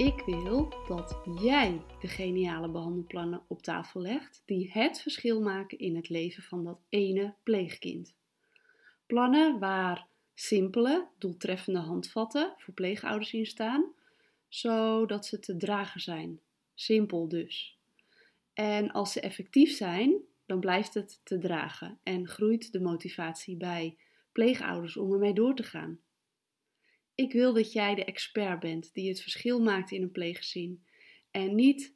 Ik wil dat jij de geniale behandelplannen op tafel legt die het verschil maken in het leven van dat ene pleegkind. Plannen waar simpele, doeltreffende handvatten voor pleegouders in staan, zodat ze te dragen zijn. Simpel dus. En als ze effectief zijn, dan blijft het te dragen en groeit de motivatie bij pleegouders om ermee door te gaan. Ik wil dat jij de expert bent die het verschil maakt in een pleeggezin en niet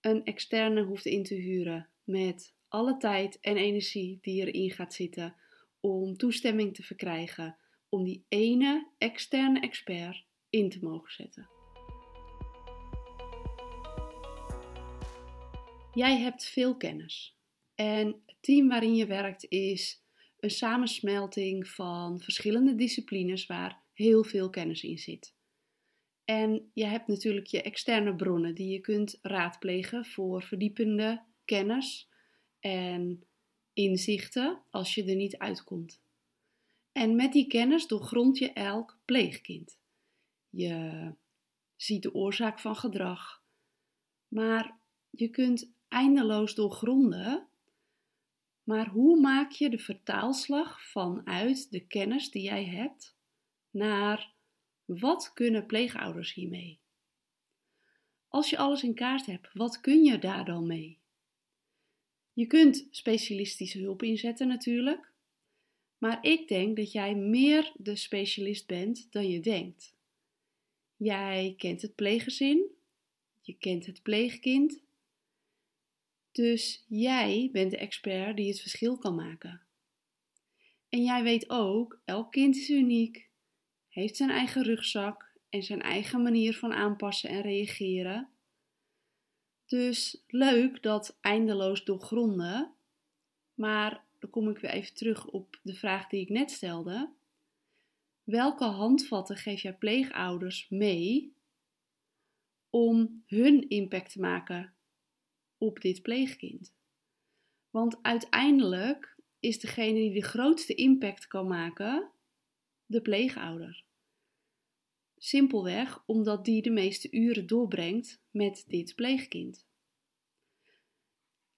een externe hoeft in te huren met alle tijd en energie die erin gaat zitten om toestemming te verkrijgen om die ene externe expert in te mogen zetten. Jij hebt veel kennis en het team waarin je werkt is een samensmelting van verschillende disciplines waar heel veel kennis in zit. En je hebt natuurlijk je externe bronnen die je kunt raadplegen voor verdiepende kennis en inzichten als je er niet uitkomt. En met die kennis doorgrond je elk pleegkind. Je ziet de oorzaak van gedrag, maar je kunt eindeloos doorgronden. Maar hoe maak je de vertaalslag vanuit de kennis die jij hebt naar wat kunnen pleegouders hiermee? Als je alles in kaart hebt, wat kun je daar dan mee? Je kunt specialistische hulp inzetten natuurlijk, maar ik denk dat jij meer de specialist bent dan je denkt. Jij kent het pleeggezin, je kent het pleegkind, dus jij bent de expert die het verschil kan maken. En jij weet ook, elk kind is uniek, heeft zijn eigen rugzak en zijn eigen manier van aanpassen en reageren. Dus leuk dat eindeloos doorgronden, maar dan kom ik weer even terug op de vraag die ik net stelde. Welke handvatten geef jij pleegouders mee om hun impact te maken op dit pleegkind? Want uiteindelijk is degene die de grootste impact kan maken de pleegouder. Simpelweg omdat die de meeste uren doorbrengt met dit pleegkind.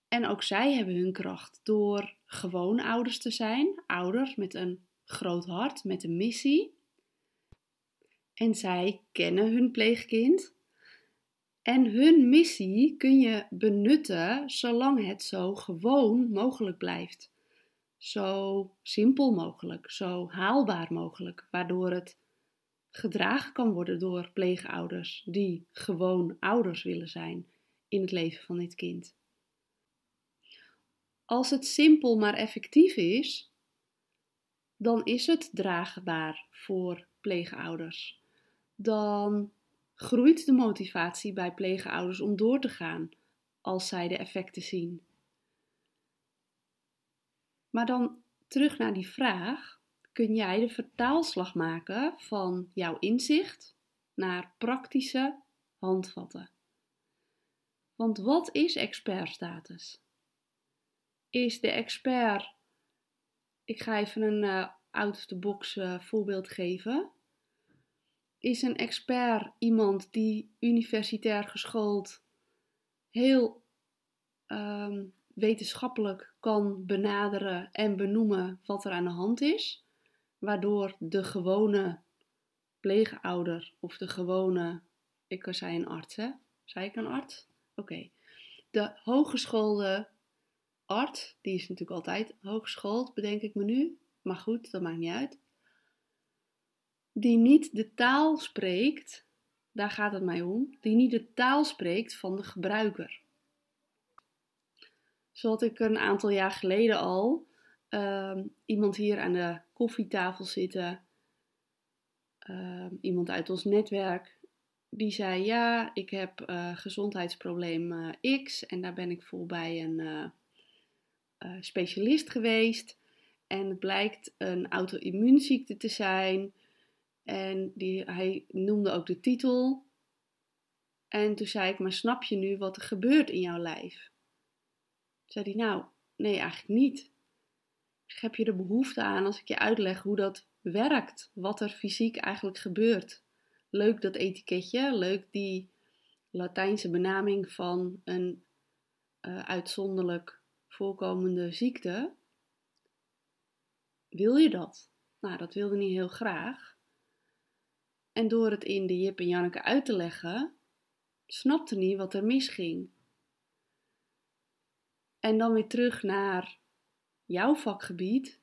En ook zij hebben hun kracht door gewoon ouders te zijn, ouders met een groot hart, met een missie. En zij kennen hun pleegkind. En hun missie kun je benutten zolang het zo gewoon mogelijk blijft. Zo simpel mogelijk, zo haalbaar mogelijk, waardoor het gedragen kan worden door pleegouders die gewoon ouders willen zijn in het leven van dit kind. Als het simpel maar effectief is, dan is het draagbaar voor pleegouders. Dan groeit de motivatie bij pleegouders om door te gaan als zij de effecten zien. Maar dan terug naar die vraag: kun jij de vertaalslag maken van jouw inzicht naar praktische handvatten? Want wat is expertstatus? is de expert. Ik ga even een uh, out-of-the-box uh, voorbeeld geven. Is een expert iemand die universitair geschoold heel um, wetenschappelijk kan benaderen en benoemen wat er aan de hand is, waardoor de gewone pleegouder of de gewone, ik zei een arts, hè? Zei ik een arts? Oké. De hogeschoolde Art, die is natuurlijk altijd hooggeschoold, bedenk ik me nu. Maar goed, dat maakt niet uit. Die niet de taal spreekt, daar gaat het mij om, die niet de taal spreekt van de gebruiker. Zo had ik een aantal jaar geleden al uh, iemand hier aan de koffietafel zitten, uh, iemand uit ons netwerk, die zei: Ja, ik heb uh, gezondheidsprobleem eh, X en daar ben ik voor bij een eh, specialist geweest. En het blijkt een auto-immuunziekte te zijn. En die, hij noemde ook de titel. En toen zei ik, maar snap je nu wat er gebeurt in jouw lijf? Zei hij, nou, nee, eigenlijk niet. Dus heb je er behoefte aan als ik je uitleg hoe dat werkt? Wat er fysiek eigenlijk gebeurt? leuk dat etiketje, leuk die Latijnse benaming van een uh, uitzonderlijk voorkomende ziekte. Wil je dat? Nou, dat wilde niet heel graag. En door het in de Jip en Janneke uit te leggen, snapte niet wat er misging. En dan weer terug naar jouw vakgebied.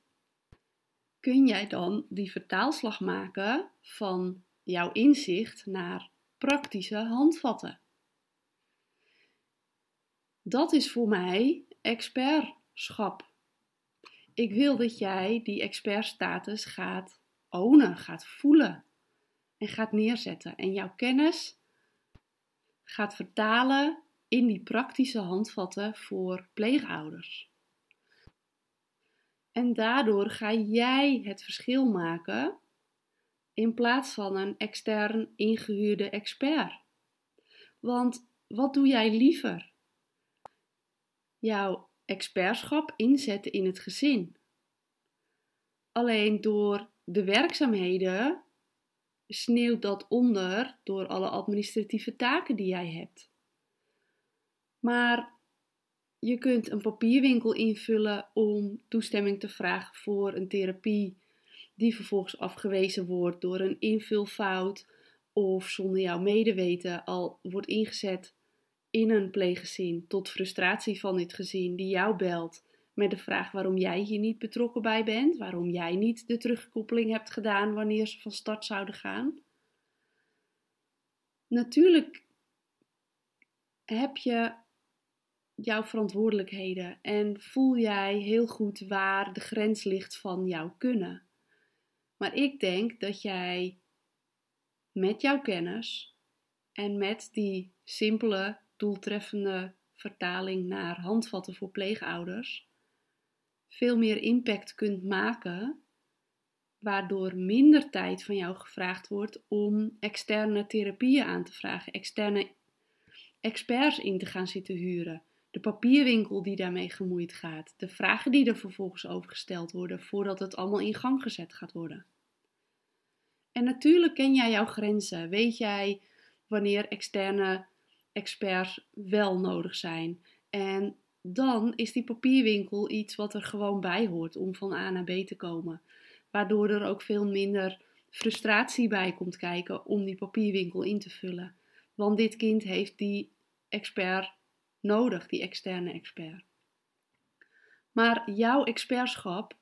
Kun jij dan die vertaalslag maken van jouw inzicht naar praktische handvatten? Dat is voor mij expertschap. Ik wil dat jij die expertstatus gaat ownen, gaat voelen en gaat neerzetten. En jouw kennis gaat vertalen in die praktische handvatten voor pleegouders. En daardoor ga jij het verschil maken in plaats van een extern ingehuurde expert. Want wat doe jij liever? Jouw expertschap inzetten in het gezin. Alleen door de werkzaamheden sneeuwt dat onder door alle administratieve taken die jij hebt. Maar je kunt een papierwinkel invullen om toestemming te vragen voor een therapie die vervolgens afgewezen wordt door een invulfout of zonder jouw medeweten al wordt ingezet in een pleeggezin tot frustratie van dit gezin die jou belt met de vraag waarom jij hier niet betrokken bij bent, waarom jij niet de terugkoppeling hebt gedaan wanneer ze van start zouden gaan. Natuurlijk heb je jouw verantwoordelijkheden en voel jij heel goed waar de grens ligt van jouw kunnen. Maar ik denk dat jij met jouw kennis en met die simpele, doeltreffende vertaling naar handvatten voor pleegouders veel meer impact kunt maken, waardoor minder tijd van jou gevraagd wordt om externe therapieën aan te vragen, externe experts in te gaan zitten huren, de papierwinkel die daarmee gemoeid gaat, de vragen die er vervolgens over gesteld worden voordat het allemaal in gang gezet gaat worden. En natuurlijk ken jij jouw grenzen. Weet jij wanneer externe experts wel nodig zijn. En dan is die papierwinkel iets wat er gewoon bij hoort om van A naar B te komen. Waardoor er ook veel minder frustratie bij komt kijken om die papierwinkel in te vullen. Want dit kind heeft die expert nodig, die externe expert. Maar jouw expertschap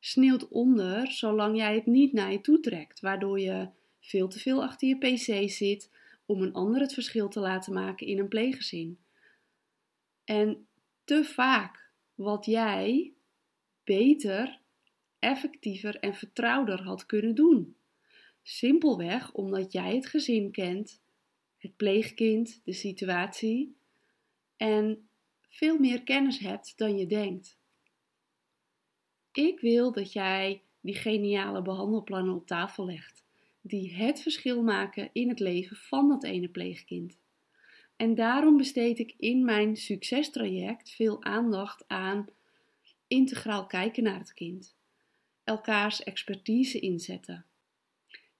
sneeuwt onder zolang jij het niet naar je toe trekt, waardoor je veel te veel achter je pc zit om een ander het verschil te laten maken in een pleeggezin. En te vaak wat jij beter, effectiever en vertrouwder had kunnen doen. Simpelweg omdat jij het gezin kent, het pleegkind, de situatie en veel meer kennis hebt dan je denkt. Ik wil dat jij die geniale behandelplannen op tafel legt, die het verschil maken in het leven van dat ene pleegkind. En daarom besteed ik in mijn succestraject veel aandacht aan integraal kijken naar het kind, elkaars expertise inzetten,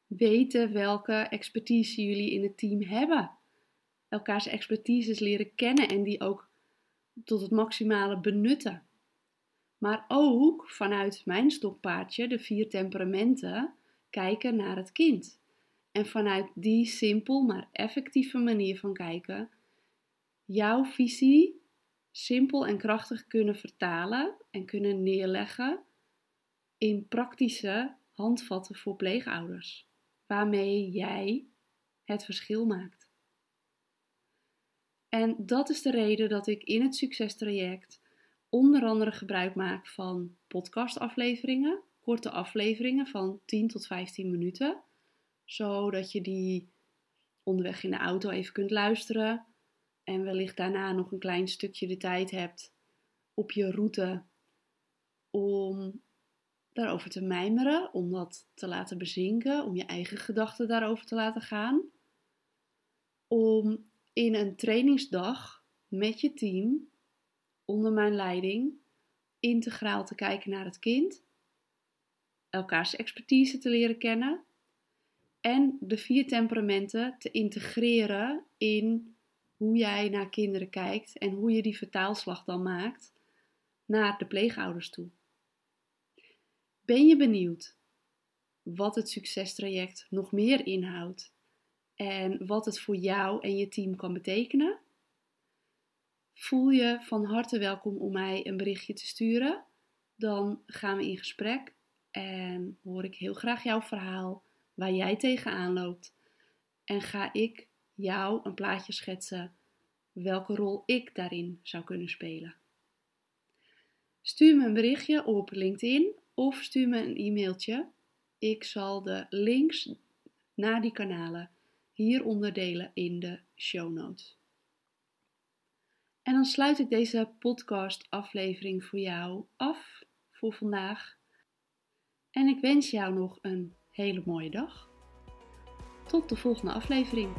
weten welke expertise jullie in het team hebben, elkaars expertises leren kennen en die ook tot het maximale benutten. Maar ook vanuit mijn stokpaardje, de vier temperamenten, kijken naar het kind. En vanuit die simpel maar effectieve manier van kijken, jouw visie simpel en krachtig kunnen vertalen en kunnen neerleggen in praktische handvatten voor pleegouders, waarmee jij het verschil maakt. En dat is de reden dat ik in het succestraject onder andere gebruik maak van podcastafleveringen, korte afleveringen van 10 tot 15 minuten, zodat je die onderweg in de auto even kunt luisteren en wellicht daarna nog een klein stukje de tijd hebt op je route om daarover te mijmeren, om dat te laten bezinken, om je eigen gedachten daarover te laten gaan. Om in een trainingsdag met je team onder mijn leiding integraal te kijken naar het kind, elkaars expertise te leren kennen en de vier temperamenten te integreren in hoe jij naar kinderen kijkt en hoe je die vertaalslag dan maakt naar de pleegouders toe. Ben je benieuwd wat het succestraject nog meer inhoudt en wat het voor jou en je team kan betekenen? Voel je van harte welkom om mij een berichtje te sturen. Dan gaan we in gesprek en hoor ik heel graag jouw verhaal waar jij tegenaan loopt. En ga ik jou een plaatje schetsen welke rol ik daarin zou kunnen spelen. Stuur me een berichtje op LinkedIn of stuur me een e-mailtje. Ik zal de links naar die kanalen hieronder delen in de show notes. En dan sluit ik deze podcast aflevering voor jou af voor vandaag. En ik wens jou nog een hele mooie dag. Tot de volgende aflevering.